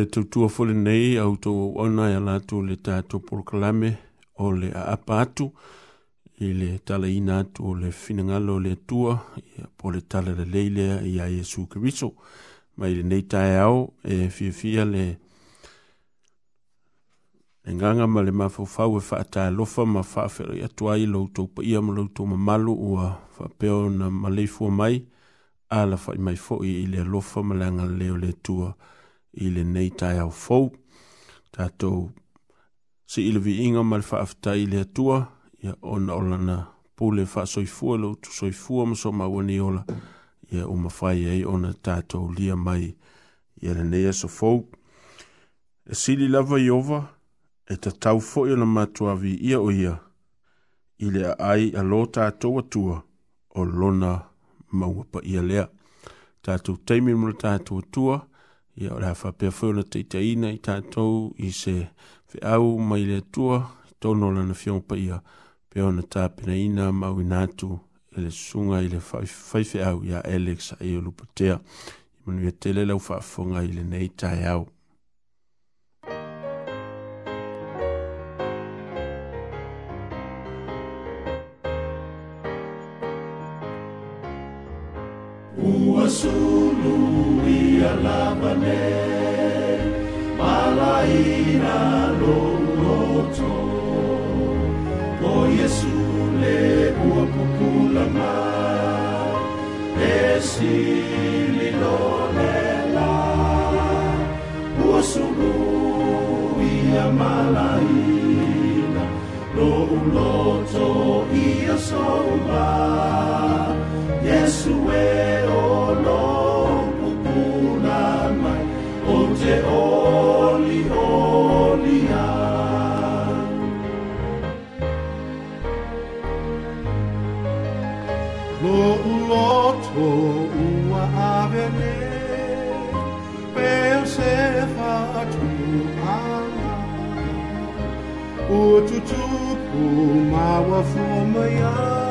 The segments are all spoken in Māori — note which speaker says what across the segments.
Speaker 1: le tautua fole nei au tō
Speaker 2: wana
Speaker 1: e alatu le tātō porokalame o le aapa atu i le tala ina atu o le finangalo le tua i a pole tala le leile i a Jesu Kiriso. Mai le nei tae au e fia fia le e nganga ma le mafo fau e whaata e lofa ma whaafera i atua i lau tau pa ia ma lau tau mamalu ua whapeo na maleifua mai a la whai mai fo i le lofa ma le leo le tua. Mai i lenei taeaufou tatou seʻileviiga ma ile faafetai i le atua ia ona o lana pule faasoifua lou tusoifua ma so mauani ola ia uma fai ai ona tatou lia mai nei lenei asofou e sili lava i ova e ma foʻi ona ia o ia i le aai alō tatou atua o lona maua paia lea tatou taimi ma le tatou atua Ia har fået pia whiola te itaina i tātou i se whiau mai le tua i tono lana whiong paia ia pia ona tāpina ina mau i e le sunga i le whaife au ia Alex e o lupatea i manu tele lau whaafonga i le nei
Speaker 2: Ua sulu alamane malaina longoto o Yesu le esili lolela ua sulu malaina longoto ia souma Yesu e o o ua avele Peo se fatu ala O mau mawa fumaya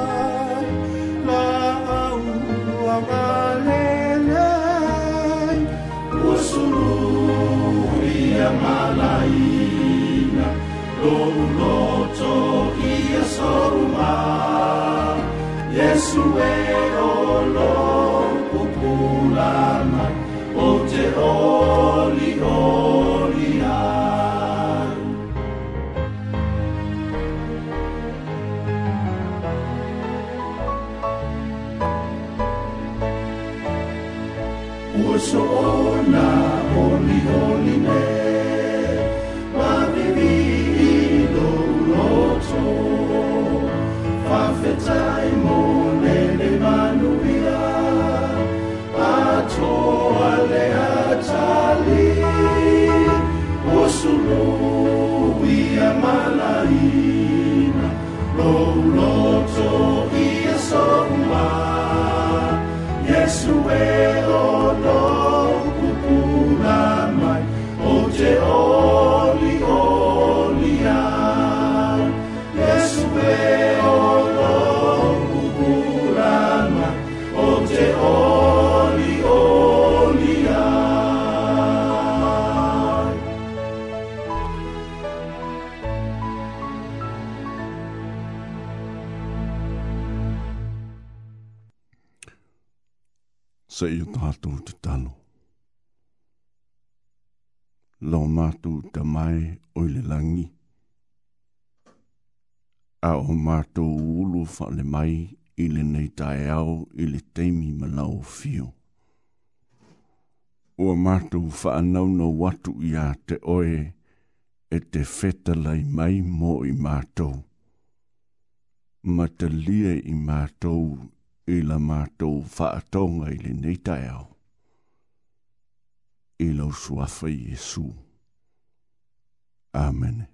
Speaker 2: away.
Speaker 1: mai o le langi. A o mātou ulu whale mai i le nei tae au i le teimi malau fio. O mātou whaanau no watu i a te oe e te feta lai mai mō i mātou. Ma te lia i mātou i la mātou whaatonga i le nei tae au. I lau suafa Jesus. Amen.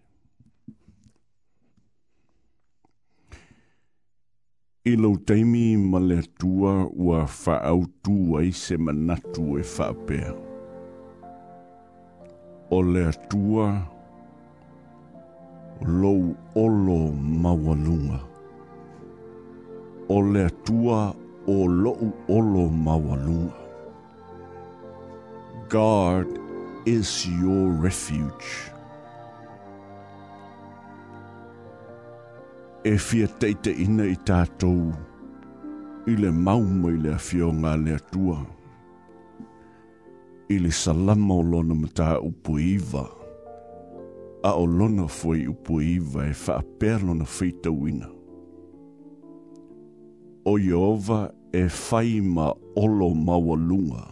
Speaker 1: I lau teimi ma le tua ua whaautu ai se manatu e whapea. O le tua lou olo mawalunga. O le tua o lou olo mawalunga. God is your refuge. e fia teite ina i tātou i le mauma i le afionga le atua i le salama o lona mata upu iwa a o lona fwoi upu iwa e wha apea lona feita wina o Jehova e fai ma olo maua lunga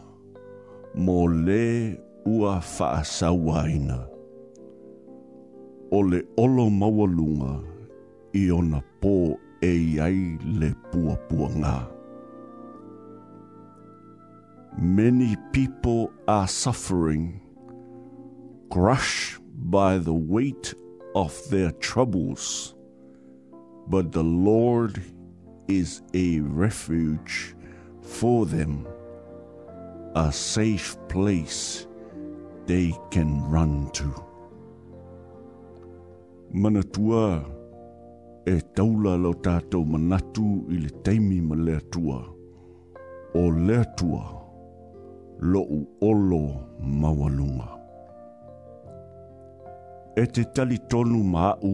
Speaker 1: mo le ua wha asawa ina o le olo maua lunga i ona pō e le ngā. Many people are suffering, crushed by the weight of their troubles, but the Lord is a refuge for them, a safe place they can run to. Manatua e taula lo tātou manatu i le teimi ma lea tua. O lea tua, lo u olo mawalunga. E te tali tonu māu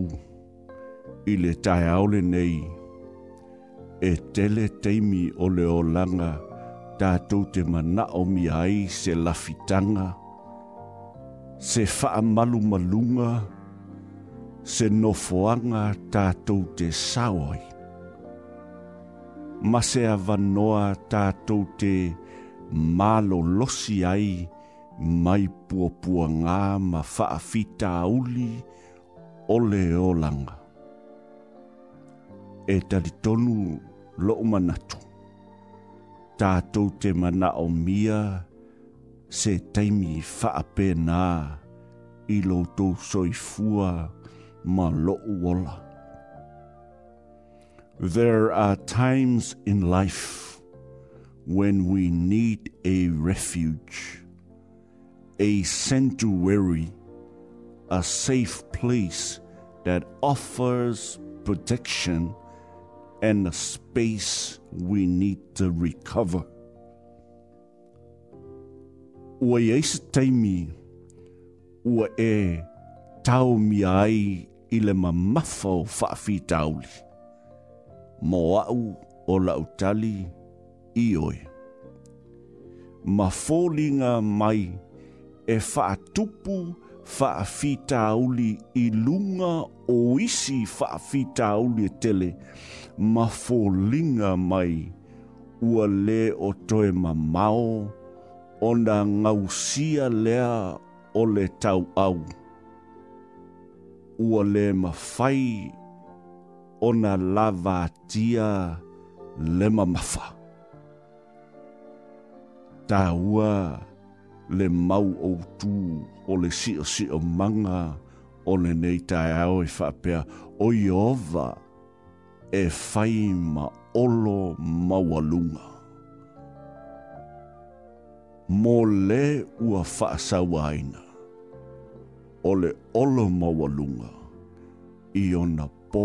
Speaker 1: i le tae aole nei, e tele teimi o le o langa tātou te mana o mi ai se lafitanga, se faa malu malunga, se nofoanga tātou te saoi. Ma se avanoa tātou te malo losi ai mai puapua ngā ma whaafita auli ole olanga. E tali tonu lo umanatu. Tātou te mana o mia se taimi whaapena i lo soifua malo'uola. There are times in life when we need a refuge, a sanctuary, a safe place that offers protection and a space we need to recover. Ua taimi, tau mi ai ile le mamafa o whaafitauli. Mo au o lautali i oe. Ma fōlinga mai e whaatupu whaafitauli i lunga o isi whaafitauli e tele. Ma fōlinga mai ua le o toe mamao o na ngausia lea o le tau au ua le mafai ona lava tia le mamafa. Tā ua le mau o tū o le si o si o manga o le nei tai au e whapea o iova e whai ma olo maualunga. Mō le ua whaasau aina o le olo maualuga i ona pō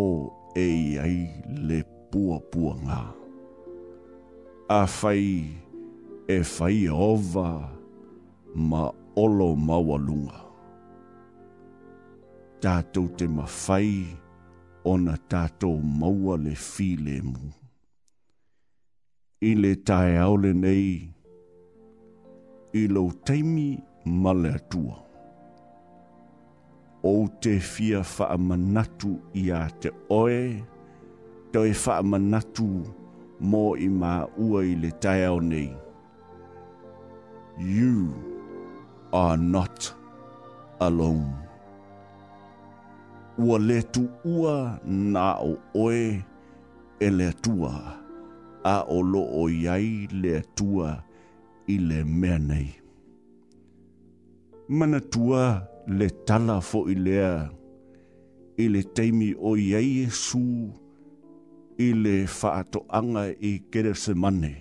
Speaker 1: e iai le puapuagā afai e faia ova ma olo maualuga tatou te mafai ona tatou maua le filemu i le taeao lenei i lou taimi ma le atua ou te fia whaamanatu i a te oe, tau e whaamanatu mō i mā ua i le tai au nei. You are not alone. Ua le tu ua nā o oe e le tua, a o lo o iai le tua i le mea nei. Manatua, tua, le tala fo i lea, i le teimi o iei e su, i le whaato anga i kere se mane.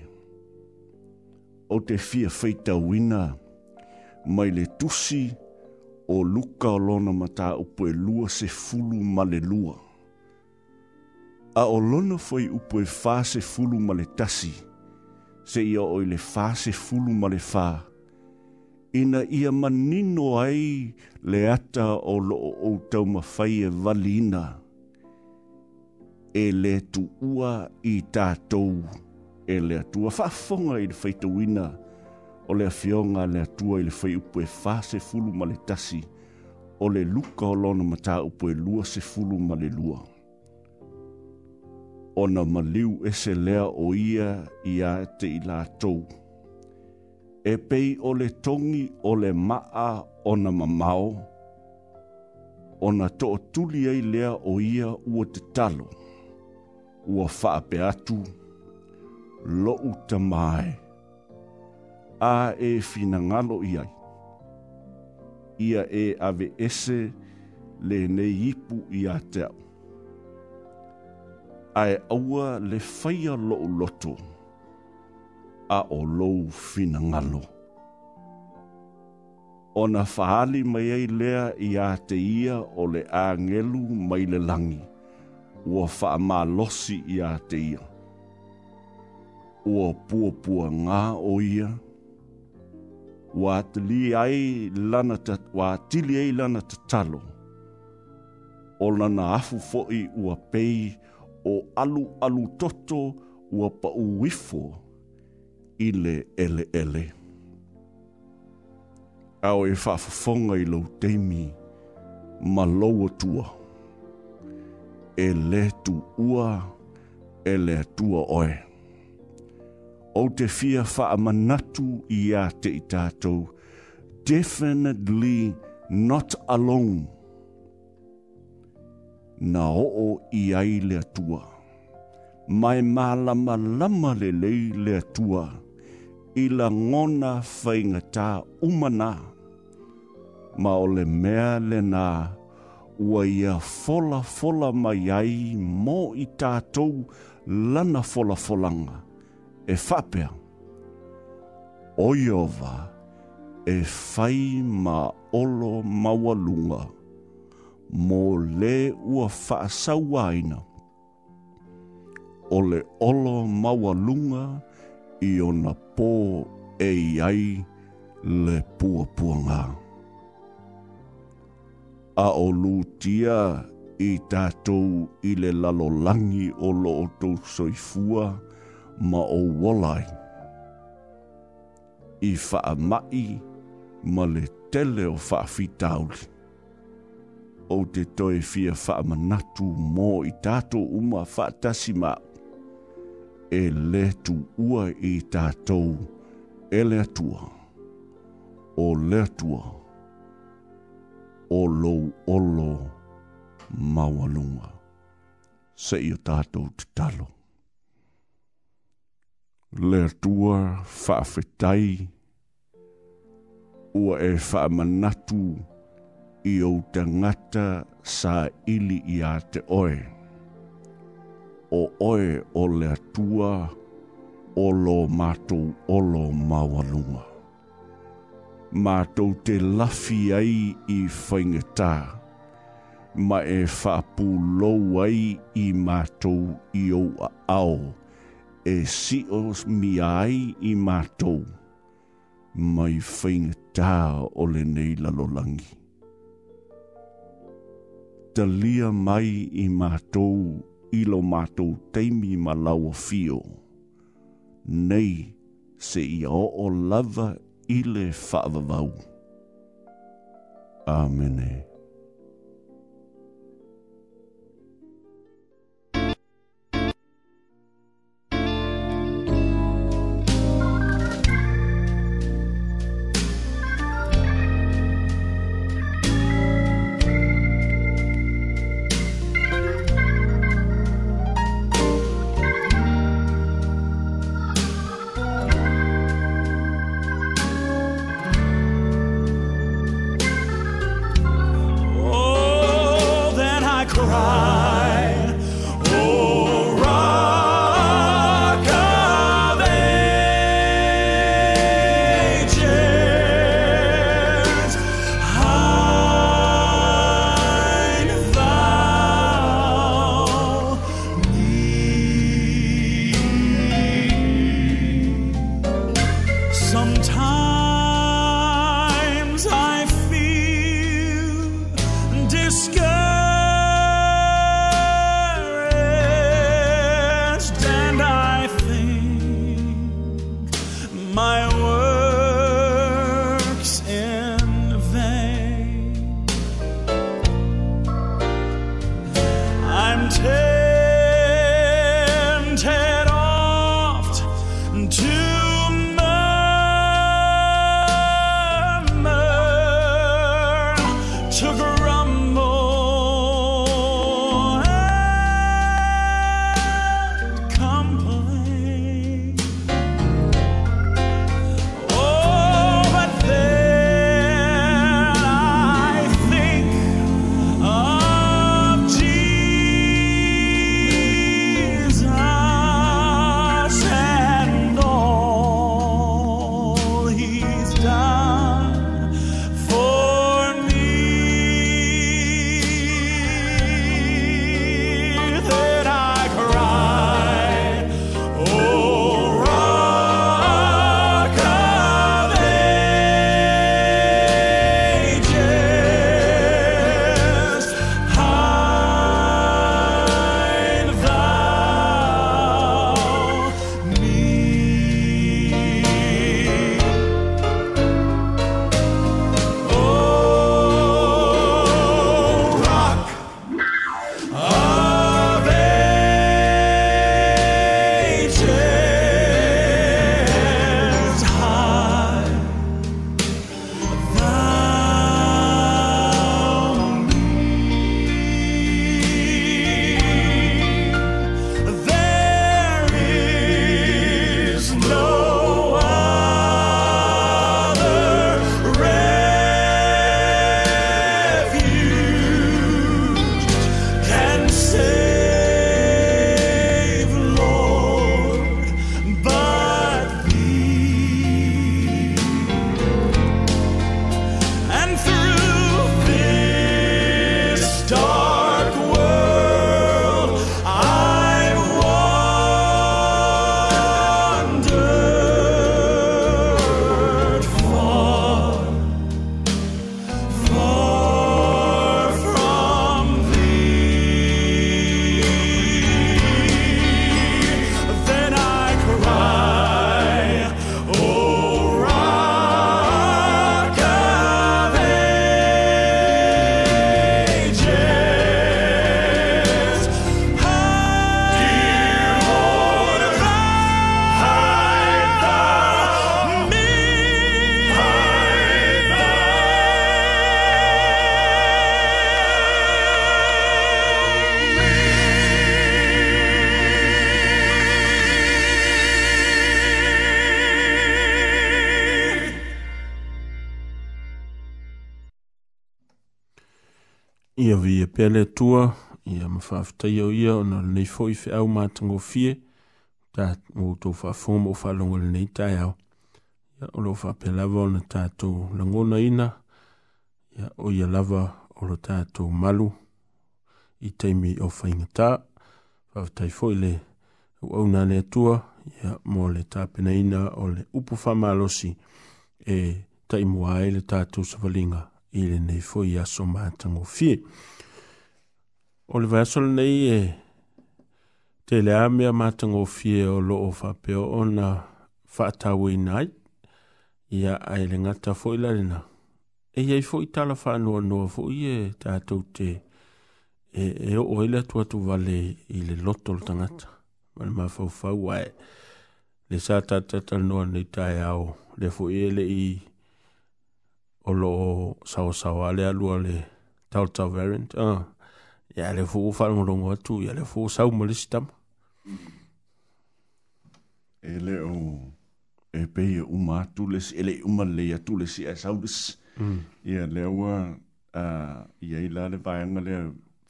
Speaker 1: O te fia feita wina, mai le tusi o luka o lona mata upo e lua se fulu male lua. A o lona foi upo e fa se fulu male tasi, se ia o i le fa se fulu male faa, ina ia manino ai le ata o loo o tau mawhai e valina. E le tu ua i tātou, e le atua whafonga i le whaitawina, o le afionga le atua i le whai upo e whase fulu ma le tasi, o le luka o lona ma tā upo e lua se fulu ma le lua. O na maliu ese lea o ia i a te i lātou. La e pei o le tongi o le maa o na mamao, o na to tuli ei lea o ia ua te talo, ua faa pe atu, lo uta mai, a e fina ngalo iai, ia e ave ese le nei ipu ia te au. Ae aua le faya lo loto, a o lou fina ngalo. O na whaali mai ei lea i a te ia o le angelu mai le langi, ua wha ma losi i a te ia. Ua puapua ngā o ia, ua atili ai lana ta, ua atili ai lana ta talo, o lana afu fo'i ua pei o alu alu toto ua pa uifo ua pa uifo ile ele ele. Ao e whafafonga i lau teimi ma loa tua. E le tu ua e le tua oe. O te fia wha manatu i a te i tātou. Definitely not alone. Na o i ai le tua. Mai mālama lama le lei le tua. Mai lama lama le lei le tua i la ngona whaingata umana. Ma o le mea le nā ua ia fola fola mai ai mō i tātou lana fola folanga e whapea. Oiova e whai ma olo maualunga mō le ua whaasau aina. O le olo maualunga e i ona pō e ai le puapuanga. A o lūtia i tātou i le lalolangi o lootou soifua ma o walai. I faa mai ma le tele o faa fitauli. O te toe fia faa manatu mō i tātou uma faa tasimau e le tu ua i tātou e le atua, o le atua, o lou olo maualunga. Se i o tātou te talo. Le atua whaafetai, ua e whaamanatu i o tangata sa ili i a te oe. Ia o oe o le atua o lo mātou o lo mawalunga. Mātou te lafi ai i whaingatā, ma e whapu lou ai i mātou i o ao, e si o mi ai i mātou, mai whaingatā o le nei lalolangi. Dalia mai i mātou ilo mātou teimi ma lau fio. Nei, se i o o lava ile whaavavau. Amene. Amene. vi e pele tua i am whaftai o ia o nore nei fo i whi au mātango fie ta o tō whafoma o whalongo le nei tai au. Ia o lo whapelava o na tātou langona ina ia o ia lava o lo tātou malu i teimi o whainga tā whaftai fo i le u au nā le tua ia mō le tāpena ina o le upu whamalosi e taimua ai le tātou savalinga i le nei foi aso mātango fie. O le vaso le nei e te le amea mātango fie o lo o whapeo o na whaatawe i nai i a ai le ngata foi larina. E iei foi tala whanua noa foi e tātou te e, e o o ele atu atu vale i le loto le tangata. Vale ma fau fau ai le sa tatata noa nei tai au le foi ele i le o lo sao sao ale alu ale tau tau variant. Uh, ya le fuu whanong rongo atu, ya le fuu sao malisitam. E le
Speaker 3: o e pei e uma atu les, e le uma le atu les ia sao des. Mm. Ia le ua, ia ila le vayanga le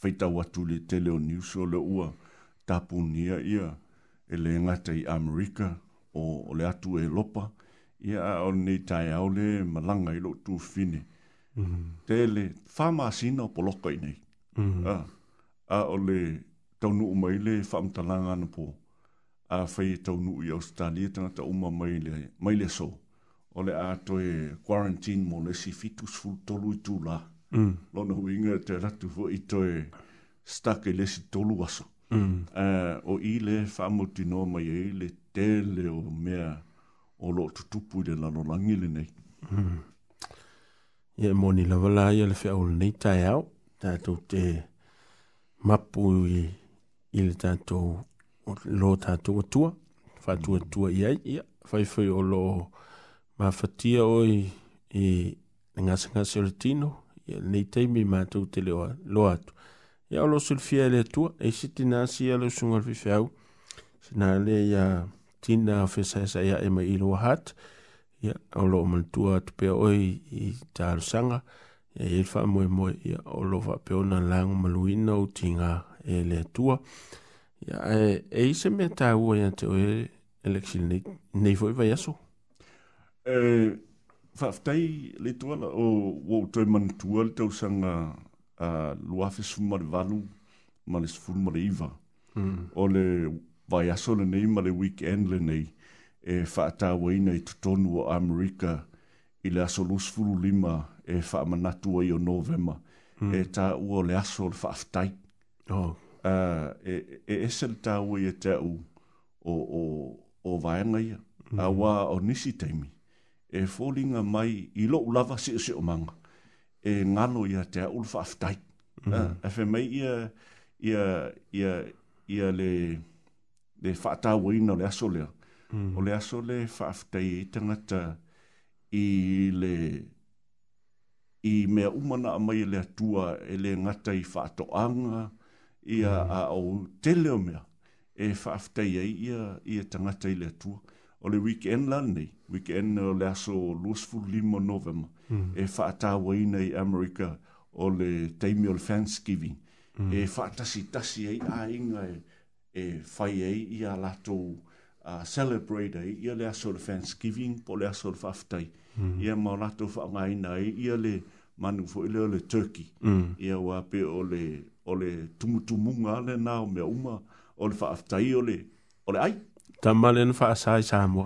Speaker 3: feitau atu le tele o news o le ua tapu nia ia e le ngatei Amerika o le atu e lopa. Mm ia a o nei tai au le malanga i lo tu fine. Mm -hmm. Te o poloko i nei. Mm-hmm. Ah, a, a o le taunu uma i le whamtalanga na po. A whai e taunu i Australia tanga ta uma mai le, mai le so. O le a e quarantine mo le si fitus tolu i tu la. Mm. Lona huinga te ratu fo i to e stake le si tolu aso. Mm. Ah, o i le whamutinoma e i le tele o mea o lo tutupu i le lano langi le nei. Hmm.
Speaker 1: Ia mo ni lawala ia le whea ole nei tai au, tātou te mapu i, i le tātou lo tātou atua, whātou atua i ai, ia, whaifui o lo mawhatia oi i ngasa ngasa o le tino, ia nei teimi mātou te leo lo atu. Ia o lo sulfia le atua, e siti nasi ia le sungarfi whea au, sinale ia... Uh, tina fesa sa ia e mai ilo hat ia o lo pe oi i tar sanga ya e fa mo mo ya olo va pe ona lang maluina o tinga e tua ya e e se me ta u ya te o election nei nei foi va yaso
Speaker 3: e fa ftai le tua o o te man tua sanga a luafes fumaru valu ma le sfulmariva o le vai aso le nei ma le weekend le nei e whaatawa ina i tutonu o Amerika i le aso lusfulu lima e whaamanatua i o novema hmm. e ta ua le aso le whaaftai oh. uh, e, e le ta ua i te au o, o, o vaenga ia hmm. a wā o nisi teimi e fōlinga mai i lo lava si si o manga e ngano ia te au le whaaftai hmm. uh, e whemai ia ia, ia, ia le le whaatawa ina o le aso lea. Mm. O le aso le whaafitai i tangata i le i mea umana a mai e le atua e le ngata i whaatoanga i a, mm. a o te leo mea e whaafitai ai i a, i a tangata i le atua. O le weekend lan nei, weekend hmm. e o le aso Lusful Limo November, mm. e whaatawa ina i Amerika o le Taimio Fanskiving. Mm. E whaatasi tasi ai a inga e, e fai ei i a lato uh, celebrate ei i a le aso le Thanksgiving po le aso le whaftai mm. i a mau lato whaangaina ei i a le manu fo ile o le turkey mm. i a wape o le o le tumutumunga
Speaker 1: le
Speaker 3: nā o mea uma o le whaftai o le o le ai Tamale na
Speaker 1: wha asai sa mua.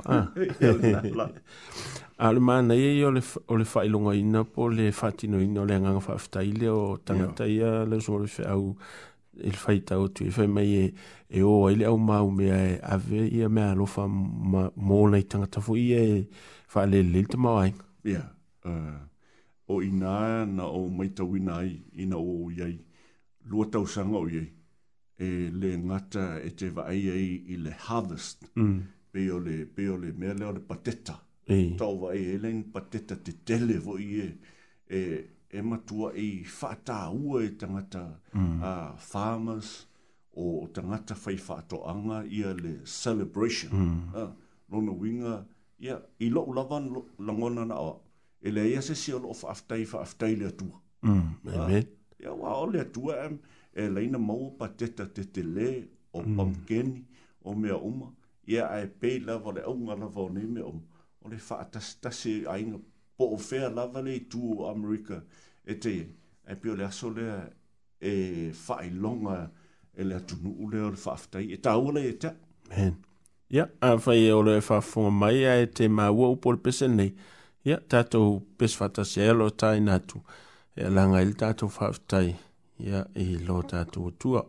Speaker 1: Ale mana ia i o le wha ilonga ina po le wha tino ina o le anganga wha aftai le o tangata ia le zongore au il fai tau tu e fai mai e, e o ele au mau mea e ave ia mea alofa ma, mōna i tangata fu ia e fai le le te mawai
Speaker 3: ia uh, o ina na o mai tau ina ai ina o iai lua tau sanga o iai e le ngata e te va ai ai i le harvest mm. pe o le, pe o le mea leo le pateta e. tau va ai ele pateta te tele vo i e e e matua e whaata ua e tangata mm. uh, farmers o tangata whai whaato anga ia le celebration. Mm. Uh, Lona winga, ia, yeah, i loo lavan lo, langona na awa, e le ia se si o loo whaaftai whaaftai le atua. Mm. Uh, Amen. Ia wa o le atua em, e leina maua pa teta tete le, o mm. pamkeni, o mea uma, ia ae pei lava le aunga lava o ne mea uma, o le whaatastase a inga po o fea lava le tu o Amerika e te e pio le aso lea e whae longa e le atunu u leo le whaftai e tau le e te Man.
Speaker 1: Ia, yeah, a whae o le whafunga e e e mai a e te maua upo le pese nei Ia, yeah, tātou pese whata se elo tai natu e langa il tātou whaftai Ia, yeah, e lo tātou tuau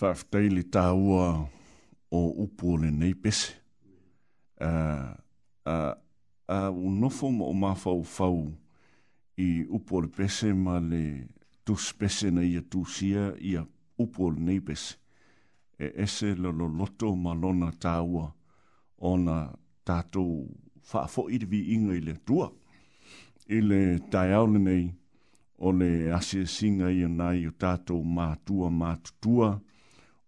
Speaker 1: whaafutai le tāua o upu o le nei pese. Uh, uh, uh, unofo ma o mawhau fau i upu o le pese ma le tus pese na ia tusia i a upu o le nei pese. E ese le lo loto ma lona tāua o na tātou whaafo i rivi inga i le tua. I le taiaole nei o le asia singa i anai o tātou mātua mātutua mātutua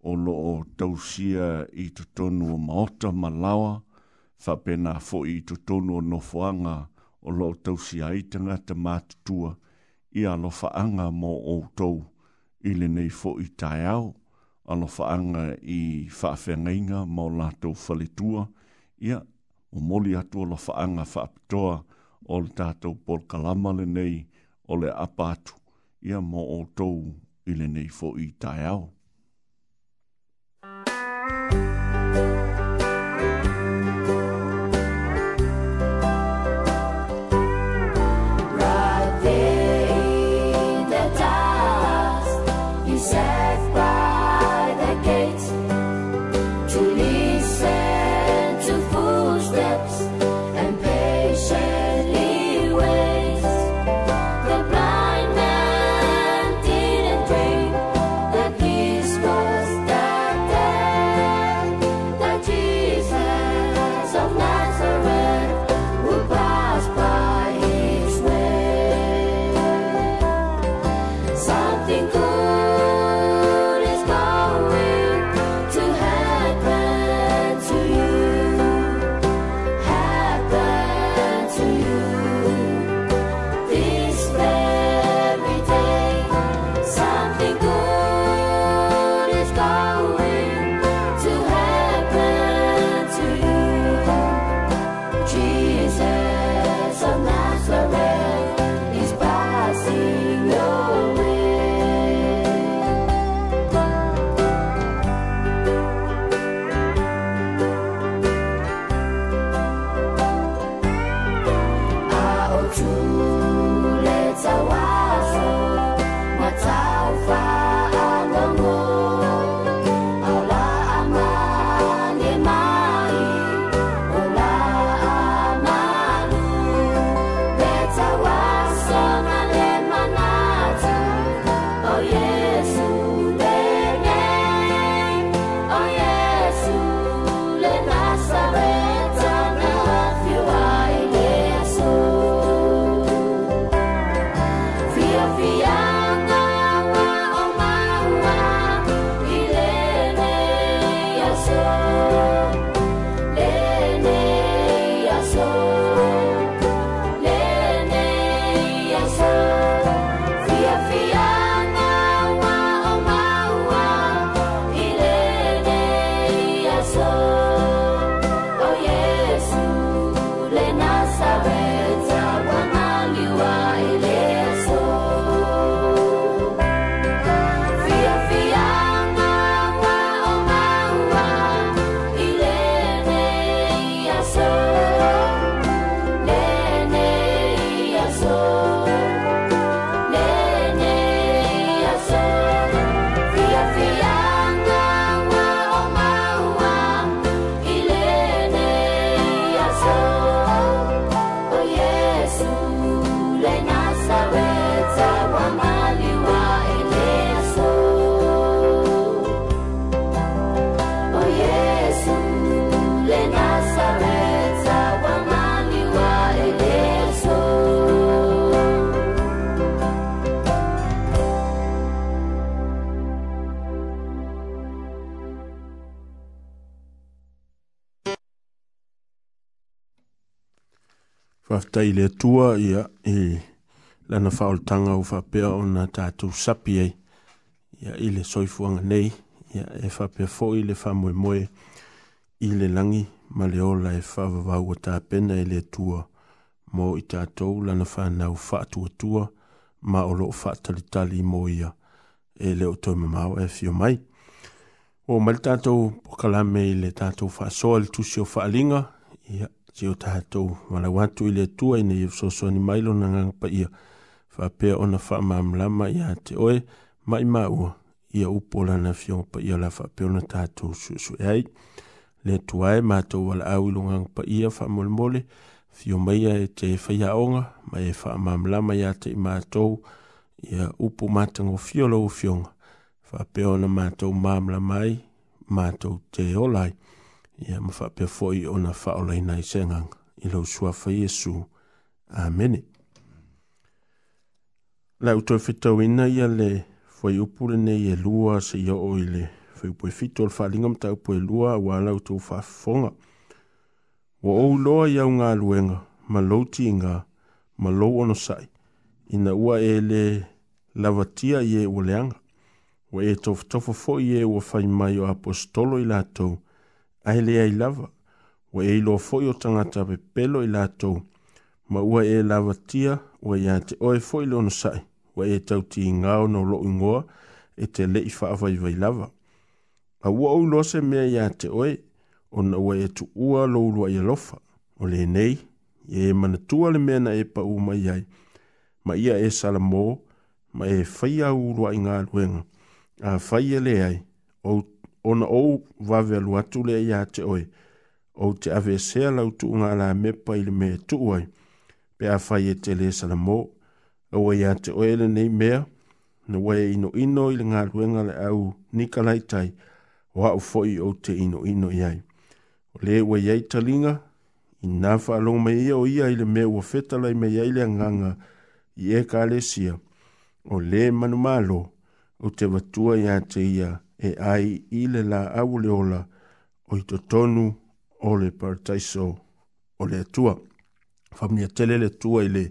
Speaker 1: o loo tausia i totonu o maota ma lawa, whapena fo i totonu o nofoanga o loo tausia i tangata mātutua i alofaanga mo outou i le fo i tai au, alofaanga i whaafengainga mo lātou whaletua, ia o moli atu alofaanga whaapitoa o le tātou polkalama le nei o le apatu, ia mo outou i le fo i tai au. i le tua ia i lana whaoltanga u whapea o nga tātou sapi ei. Ia i le soifuanga nei, ia e whapea fo i le whamoe moe i le langi ma le ola e whavavau o tāpena i e le tua mō i tātou lana whanau whātua tua ma o loo whātali tali mō ia e leo tō mamau e fio mai. O mali tātou pokalame i le tātou whasoa le tusio whaalinga ia se o tātou walau atu i le tua i nei soso ni mailo na ngang pa ia whapea ona whamamlama i a te oe mai maua ia upola na fio pa ia la whapea ona tātou susu e ai le tua e mātou wala au ilo ngang pa ia whamolmole fio maia e te whaia onga mai e whamamlama i a te i mātou ia upu mātango fio lau fionga whapea ona mātou mamla mai mātou te olai. lai ia ma whapea fōi o na whaolei nei sengang i lau suafa Iesu. Amen. La uto e whetau ina ia le fōi upure nei e lua se ia o i le fōi upo e whito al whalinga mta upo e lua a wala uto whafonga. Wa ou loa iau ngā luenga, ma lou ti ngā, ma lou ono sai, ina ua e le lavatia i e ua leanga. Wa e tofu tofu fōi e ua whai mai o apostolo i lātou, la ahe lea i lava ua e iloa foʻi o tagata pepelo i latou ma ua e lavatia ua iā te oe foʻi le ona saʻi ua e tautigao nao loo igoa e te leʻi faavaivai lava aua ouloa se mea iā te oe ona ua e tuua louluaʻi alofa o lenei e manatua le mea na e paʻū mai ai ma ia e salamō ma e faia uluaʻigaluega afai e leai ona o vave alu atu ia te oe. O te ave sea lau tu ngā la mepa ili me tu uai. Pe a fai e te le sala O e ia te oe le nei mea. Na wai e ino ino ili ngā ruenga le au nikalai tai. O au foi o te ino ino iai. O le ua iai talinga. I nā whaalong mai ia o ia ili me ua fetalai me ia ili anganga. I e ka le O le manu malo. O te watua O te watua ia te ia e ai i le la au le ola o i tonu o le partaiso o le atua. Whamnia tele le tua i le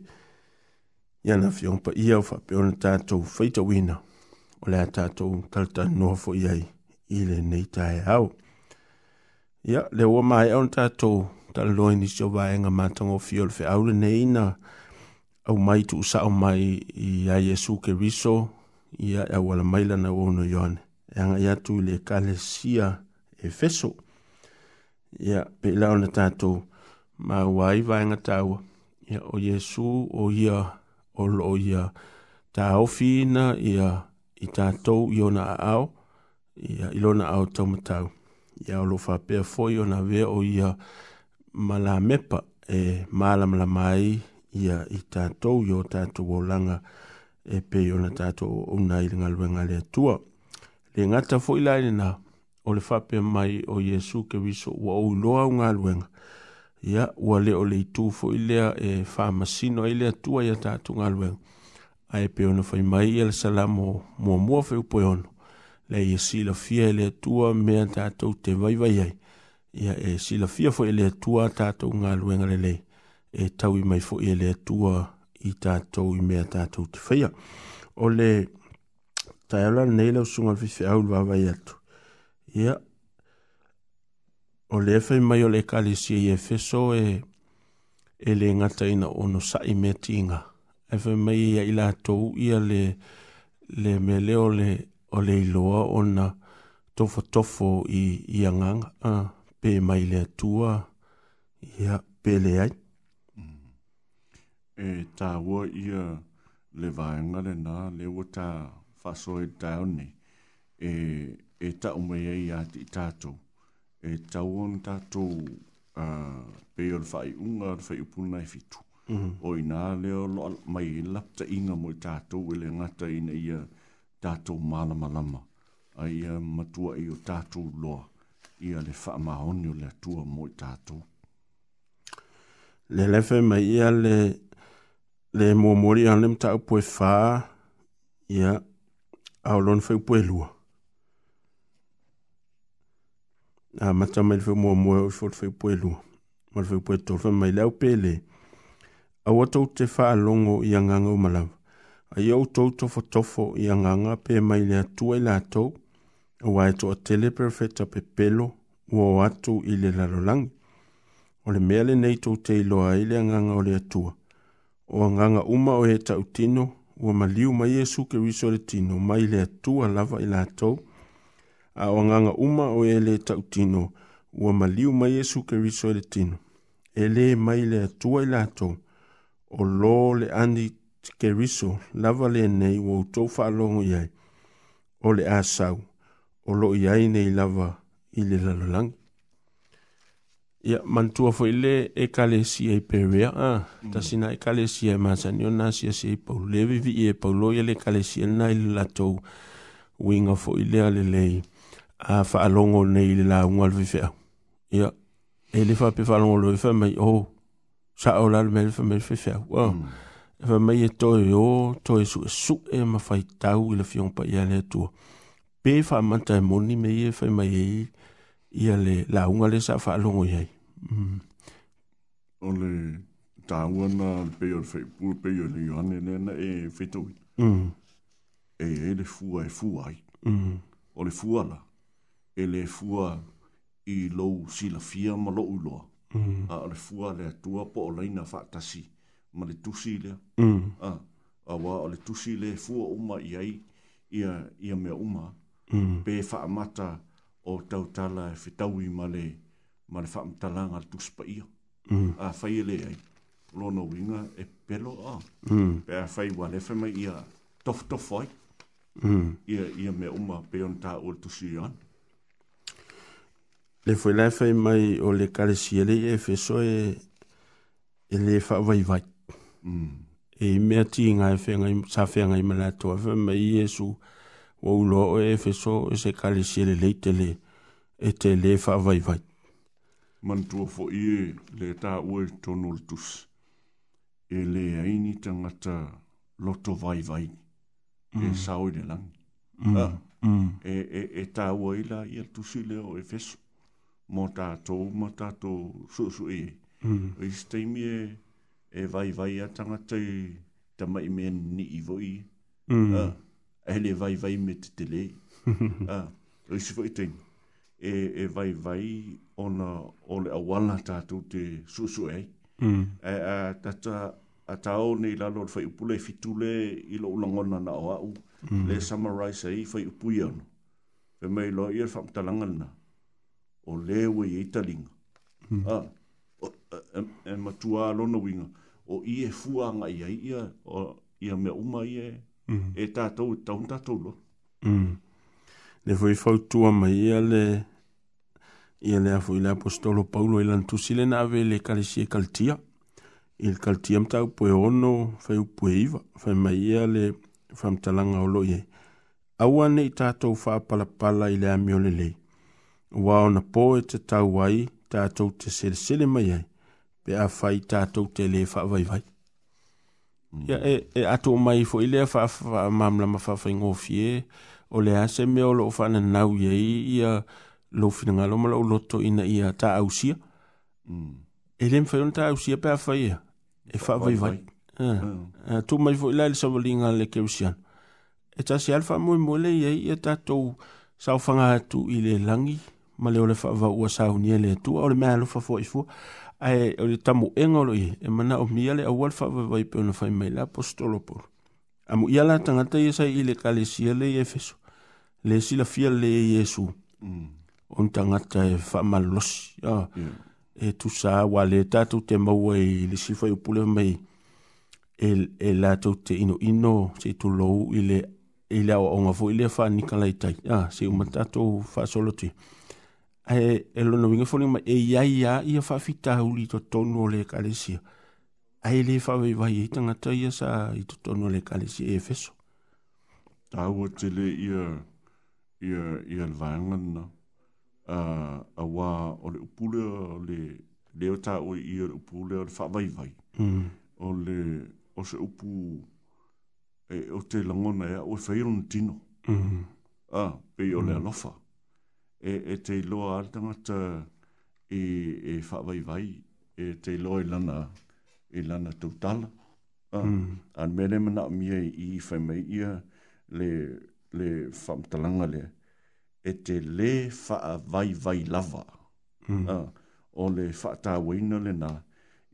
Speaker 1: iana fiongpa ia o whapeona tātou whaita wina o le tātou kalta noha fo i ai i le nei tae au. Ia, le ua mai au na tātou tala loi ni sio vaenga matango fio le au le nei na au mai tu usa au mai i a Jesu ke riso i a e au ala mai lana uono Ia, e anga i atu le kalesia e feso. Ia, pe lau na tātou, ma wai vāinga e tāua, ia o Jesu, o ia, o lo ia, tā ofina, ia, i tātou, i ona ao, ia, i lona ao tāumatau. Ia, o lo whapea fōi, ona vea o ia, mala mepa, e mālam la mai, ia, i tātou, i o tātou o langa, e pe ona tātou, unai ngā luenga le e tuau e ngata foi la ina o le fape mai o Yesu ke viso ua o loa unga luenga. Ia ua le o le itu fo ilea e wha masino ele atua ia tatu unga luenga. A e pe ono fai mai ele salamo mua mua fai upo ono. Le ia sila fia ele atua mea tatu te vai vai ai. Ia e sila fia fo ele atua tatu unga luenga le le. E tau i mai fo ele atua i tatu i mea tatu te faya. O le... Ole tai ala nei lau sunga fi fi au lwa vai atu. Ia, o le fai mai o le kali si e fe so e e le ngata ina ono sa i me tinga. E fai mai ia ila tou ia le le me le o le o le iloa o na tofo tofo i i anganga a pe mai le tua ia pe le ai. Mm. E
Speaker 3: tā ua ia le vāenga le nā, le ua tā ta fasoe taone e e ta o mai ai ati tato e ta on tato a pe e mhm. o fai un ar fai pun fitu o ina le o mai lap ta inga mo tato o e le ngata ina ia tato mala mala ma ai matua i o tato lo ia le fa ma on le tua mo tato le lefe mai ia le
Speaker 1: le mo mori an le mta ia yeah au lona fai upoe lua. A mata mai le fai mua mua o fai fai upoe lua. Ma le fai upoe tolu fai mai le au pele. A watou te faa longo i anganga o malawa. A iau tou tofo tofo i anganga pe mai le atua i la tou. A wae to a tele perfecta pe pelo ua o atu i le lalolangi. O le mea le nei tou te iloa i le anganga o le atua. O anganga uma o he tautino ua maliu ma iesu keriso le tino mai le atua lava i latou a o agaga uma o ē e lē taʻutino ua maliu ma iesu keriso le tino e lē mai le atua i latou o lo le ani keriso lava lenei ua outou faalogo i ai o le a sau o loo i ai nei lava i le lalolagi ya mantua foi le e kalesi e peria ah, mm. ta sina e kalesi e masani ona si e pou e le vivi e pou lo ye le kalesi na il lato winga foi le ale le a fa longo ne il la un al vivi ya e le fa pe fa longo le fa mai o oh, sa o la me fa me fa fa wa mm. e fa mai to yo to e oh, su su e ma fa tau il fion pa ya le tu pe fa manta e moni me e fa mai e, ia
Speaker 3: le
Speaker 1: lauga le sa fa i ai mm.
Speaker 3: o le tāua na pei o le faipule pei o le ioane lena e fetoina mm. e e le fu e fu ai mm. o le ala e le fu i la fia ma lo'u iloa a le fu fua tu a po fa ta si ma le tusi lea a wa o le si le fu uma ma ai ia ia mea uma pe faamata o tau tala e whetau i ma le ma le whamtala ngā tuspa ia. Mm. A whai ele ai. Lona winga e pelo a. Mm. Pea whai wa le whamai ia tof tof ai. Mm. Ia, ia me uma peon tā o tusi e an.
Speaker 1: Le whai le whai mai o le kare si ele e, e whesu e e le whai vai vai. Mm. E mea ti ngai whengai, sa whengai me la toa whamai
Speaker 3: i esu. Mm.
Speaker 1: ua uloa e efeso e se kalesia le tele e telē faavaivai
Speaker 3: manatua foʻi e le ta tāua e tonu o le tusi e leaini tagata loto vaivai e sao i le lagi mm, ah. mm. e e, e tāua i la ia le tusi lea o efeso mo tatou ma to suʻesuʻi ai i mm. se taimi e e vaivai a tagata i tamaʻi mea ah. ni'i ele vai vai met tele ah isso foi tem e e vai vai ona ole awala ta tu te susu ai mm. e a tata a tau ni la lor foi pule e fitule i lo longona na o mm. le summarize ai foi puion e mai lo ia fam talangana o le we i taling mm. ah e, matua lo no winga o i e fuanga ia ia o ia mea uma ia e Mm. e tātou taun tātou lo. Mm.
Speaker 1: Le fwoi fautua mai ia le ia le afoi le apostolo Paulo i e lantusi le nawe le kalesie kaltia. Il kaltia mtau pwe ono fai upwe iwa, fai mai ia le famtalanga olo ye. Awa ne i tātou wha palapala i le amio le lei. Wa ona po e te tau wai, tātou te sere sele mai ai, pe a fai tātou te le wha vai vai. Mm. ya e e atu mai fo ile fa fa mamla ma fa fingo fie o le ase me o lo fa na nau ye ya lo fina ngalo ma lo to ina ia ta ausia mm e lem fa yon ta ausia pa fa ye e fa vai vai eh tu mai fo ile sa volinga le kusian e ta si alfa mo mo le ye ia ta to sa fa nga tu ile langi ma le o le fa va o sa unie le tu o le ma lo fa fo ifo e ai o le tamu engolo i e mana o miale a walfa vai pe ona fai mai la apostolo por amu yala tanga te isa i le kalesia le efeso le sila fiel le yesu mm. on tanga te fa malos ya e, e tu sa wa le tatu te mau e le sifa i pule mai el el atu te ino ino se tu lo i le i le o ngafu i le fa nikalai tai ya se umatatu fa solo tui e e lo nwinga foni ma e ya ya i fa fita uli to tonu le kalesi ai le fa vai vai tanga to ia sa i to tonu le kalesi e feso
Speaker 3: ta wo te le ia ia ia vanga na a a wa o le pule le le ta o ia le pule le fa vai vai mm. o le o se upu e o te langona ya e, o feiron tino mm. a pe o le lofa mm e, e te loa ar tangata e, e whawai vai, e te loa i lana, i lana tau tala. Uh, ah, mm. An mere mana o mia i whai mai ia le, le whamtalanga le, e te le wha vai vai lava. Mm. Uh, o le wha tā waina le nā,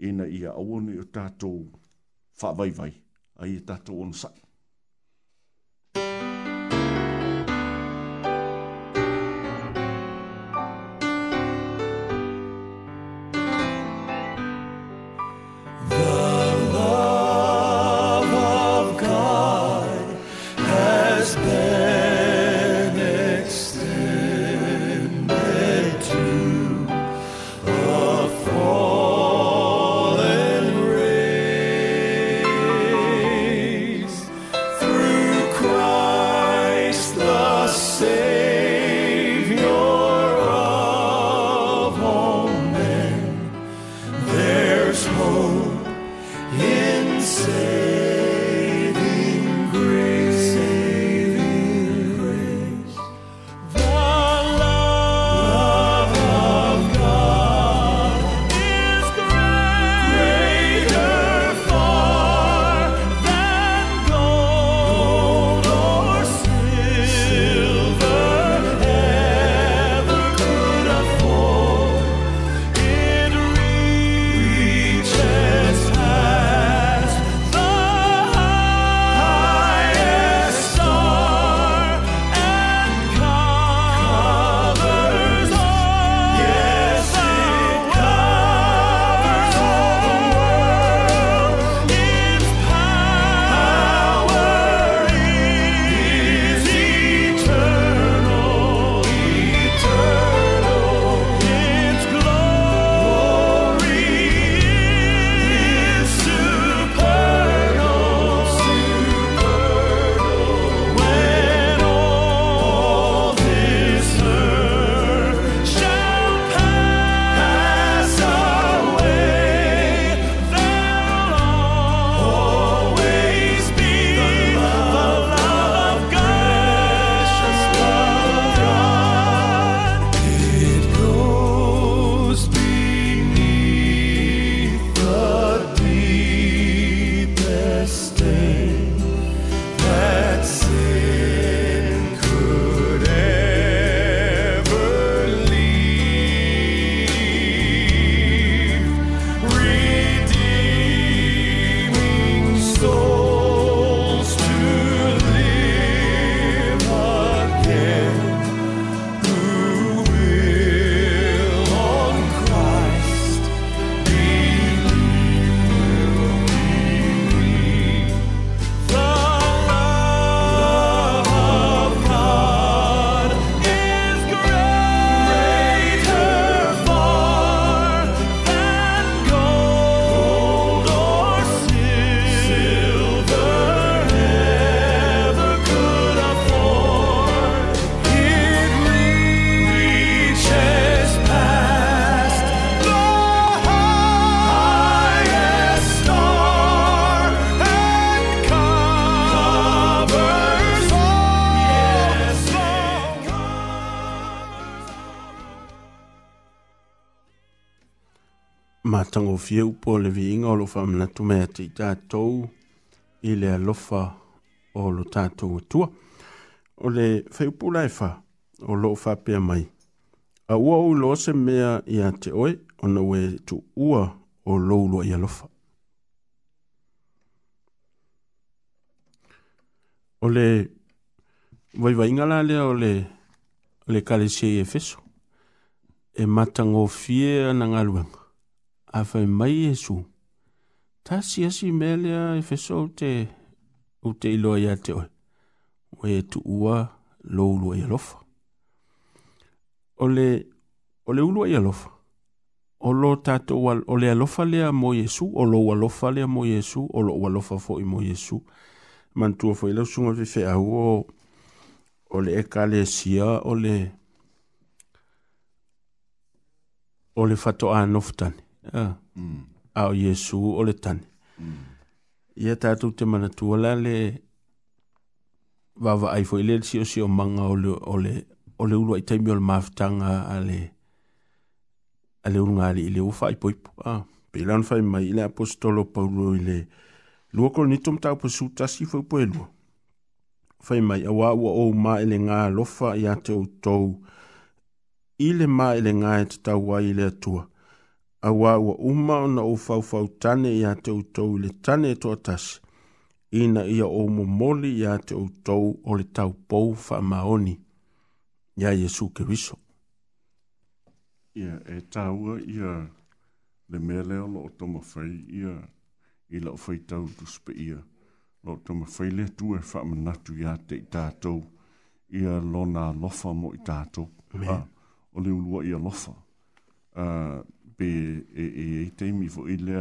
Speaker 3: ina ia awane o tātou wha vai vai, ai e tātou on
Speaker 1: fieu po le viiga o loo faamanatu mea te i tatou i le alofa o lo tatou atua o le faiupulaefa o loo faapea mai aua ou iloa se mea iā te oe ona e ua tuua o lou loai alofa o le vaivaiga la lea o le le kalesia i efeso e matagofie ana galuega a whai mai Jesu. Ta si asi melea e whesau te o te iloa ia te oi. Oe e tu ua lo ulua ia lofa. Ole, ole ulua ia lofa. Olo tato wa, ole alofa lea mo Jesu, olo ua lofa lea mo Jesu, olo ua lofa fo i mo Jesu. Mantua fo ilo sunga vi fea huo, ole e kale sia, ole, ole fato anoftani.
Speaker 3: Yeah. Mm. Ao
Speaker 1: Yesu o le tani. Mm. Ia tātou te mana tuala le wawa aifo ile si o si o manga o le, o le, taimi o le maafitanga a le a le urunga ali ile ufa i poipo. Ah. Pelan fai mai ile apostolo paulo i le lua kore ni tom tau pasu tasi fai po e Fai mai awa ua o ma ele ngā lofa i ate o ma ele ngā e te tau wai ile atua. Mm awa ua uma ona o faufau tane iā te outou i le tane e toʻatasi ina ia o momoli iā te outou o le taupou faamaoni iā iesu keriso
Speaker 3: ia e tāua ia le mea lea o loo tomafai ia i loo faitau tusi pe ia loo tomafai le atu e faamanatu iā te i tatou ia lona alofa mo i tatou o le uluaʻi alofa uh, pe e e e te mi fo ile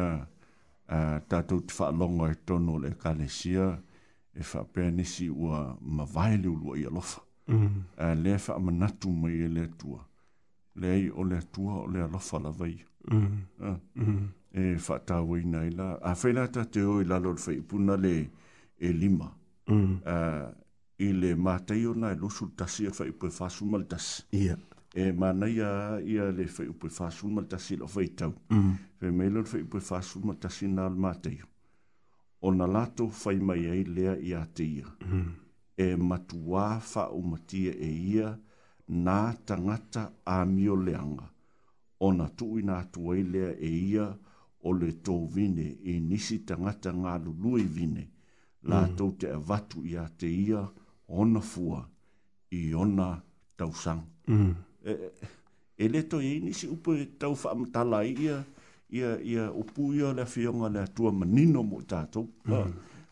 Speaker 3: a tatou te whaalonga e tono le kalesia e whapea nisi ua mawaele ulua i alofa. Mm. Uh, le wha amanatu mai e le tua. Le ai o le tua o le alofa la vai. Mm. Uh. Mm. E whatau i nei la. A whaila ta te o i lalo rwha puna le e lima. Mm. Uh, I le mātai o nai losu tasi e whaipu e whasu mal tasi. Yeah e manaia ia le fai upoe fasul ma tasi lo fai tau. Fai mm. mei lor fai upoe fasul ma tasi na al matei. O na lato fai mai ei lea i
Speaker 1: te ia. Mm. E
Speaker 3: matua fa o matia e ia na tangata a mio leanga. O na tui na tuai lea e ia o le tō vine e nisi tangata ngā lului vine. Mm. La tau te vatu ia te ia ona fua i ona tausang Eh, eh, e leto e inisi upo e tau wha amatala ia, ia, ia upu ia lea whionga lea tua manino mo tātou. Mm. Ah,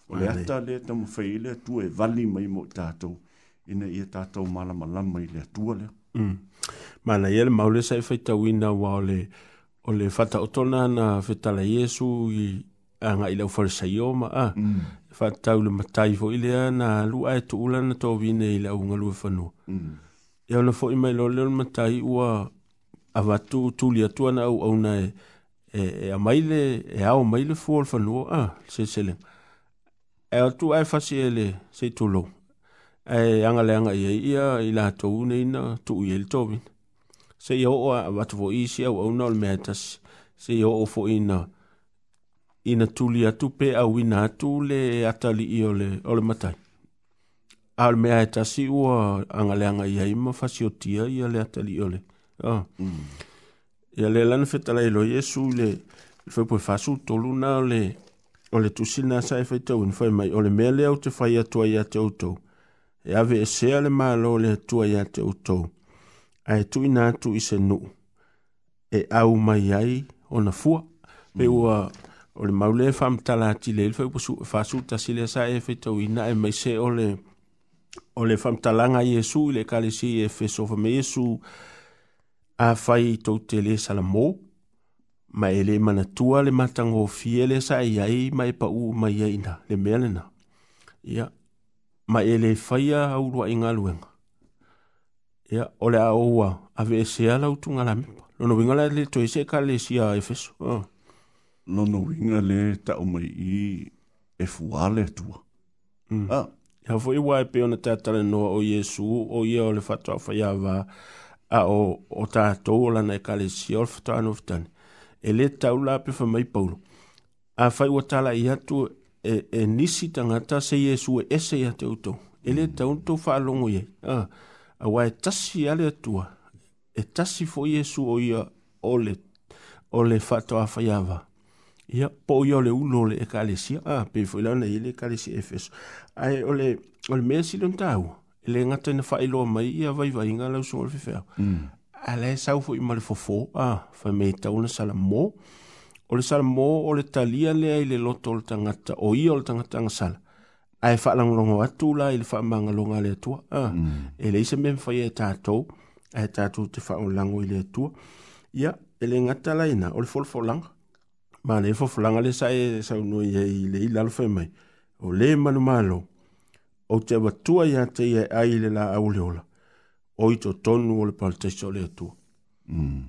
Speaker 3: o le ata lea tamu whai lea tua e vali mai mo tātou. Ina ia tātou mala malama i lea tua
Speaker 1: lea. Mm. Mana ia le maule sa e whai tau ina wa o le, o le whata otona na whetala Iesu i anga i lau wharisai o ma a. Ah, mm. Whata tau le mataifo i lea na lua e tu ulana tō vine i lau ngalua whanua. Mm e ona foʻi mai lo leo matai ua ava tu tuli atu ana au auna e e e a mai e le e a o mai le fuol fa no a se se le e tu ai fa se le se tu lo e anga le anga ia ia i la to une ina tu i el tobi se yo o va tu i se o no le metas se yo o fo ina ina tuli atu pe a wina tu le atali i o le o le matai Al mea e tasi ua angaleanga ia ima fasio tia ia lea tali ole. Oh. Mm. Ia lea lana fetala ilo Yesu le fai poe fasu tolu na le o le tusi na sa e fai tau in fai mai o le mea lea te fai atua ia te utou. E ave e sea le maa lo le atua ia te utou. A e tui na atu i se nu. E au mai ai o na fua. Mm. Pe ua o le maulea fam tala ati le ilfai poe fasu tasi lea sa e fai tau ina e mai se o le... Mm o le whamtalanga Iesu i le kalesi e fesofa me Iesu a whai tau te le salamo ma e le manatua le matango fie le sa i ai ma e pau ma i aina le mea lena ia ma e le whaia au rua i ngaluenga ia o le a oua a ve e sea lau tu ngala winga la
Speaker 3: le
Speaker 1: toise e kalesi a efeso
Speaker 3: lono ah. winga le ta umai i e fuale tua
Speaker 1: mm. ah ia foʻi ua e pe ona tatala noa o iesu o ia o le faatoʻafaiāva a o o tatou o lana ekalesia o le fatoanofetani e lē taula pe famai paulo afai ua talaʻi atu e, e nisi tagata se iesu e ese iā te outou e lē tau natou faalogo iai auā e tasi a le atua e tasi foʻi iesu o ia o le faatoʻafaiāva le ia po ia le ulo le ekalesia a ah, pe foi lana ile ekalesia efeso ai ole ole mesi don tau ele ngata na fai lo mai ia vai vai nga la so fe fe mm. ala sa fo ima le fofo a ah, fa me ta una sala mo ole sala mo ole talia le ai le lotol tangata o ia ole tangata ng sala ai fa lang lo ngwa tu la ile fa manga lo ngale tu a ah, mm. ele se mem fa ye ta to ai ta tu te fa lo ngwa ile tu ia ele ngata la ina ole fo lang ma le fo flanga le sai sa no ye le il alfa mai o le manu malo o te wa tua ya te ye ai le la au leola o i to tonu o le palte so le tu
Speaker 3: mm.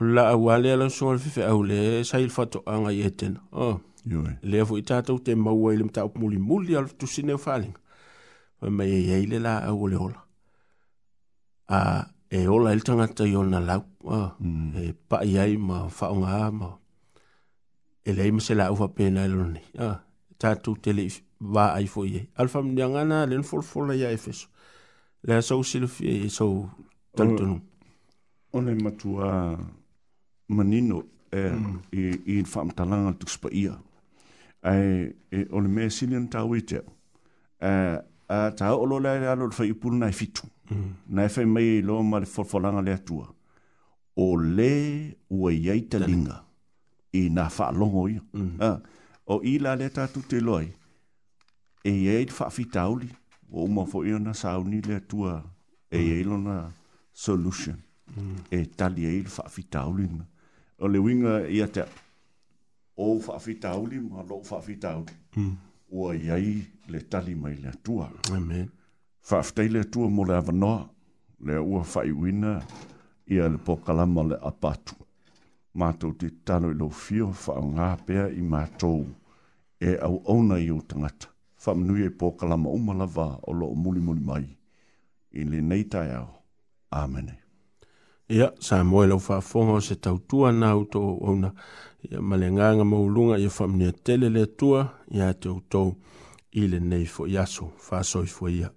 Speaker 1: la au ale ala so le fefe au le sai il fato anga ye ten oh. Yui. le fo ita tau te maua i le mta upmuli muli alfa tu sine o faling o mai ye le la au leola a e ola il e tangata i ona lau oh. mm. e pa iai ma faunga ma ele ai mase la ufa pena ele ni a ah, ta tu tele va ai fo ye alfa mdi ngana len fol fol ya efeso le so sil fi e so tanto
Speaker 3: no one matua manino e eh, e mm. in fam talanga tu spa ia ai e ole me silian ta wite eh, a a ta olo la la mm. lo fa ipul na fitu
Speaker 1: na
Speaker 3: fa mai lo mal fol folanga le tua o le o ye talinga mm i nga whaalongo ia. Mm. Uh, o i la le tatu te loi, e i eit whaafitauli, o umo fo ia na sauni le tua e i mm. eilo na solution. Mm. E tali e i le whaafitauli. O le winga i a te, o whaafitauli, ma lo whaafitauli. Mm. Ua i ai le tali mai le
Speaker 1: tua. Amen.
Speaker 3: Whaafitai le tua mo le avanoa, le ua whaiwina, ia le pokalama le apatu mātou te talo i lau fio, whao ngā pēr i mātou e au ona i o tangata. Whamnui e pōkalama umala vā o loo muli muli mai. I le nei tai au. Āmene.
Speaker 1: Ia, sā moe lau whaafonga o se tau tua nā uto o ona. Ia, male ngānga maulunga i whamnui a tele le tua i a te uto i le nei fo iaso, whāsoi fo iaso.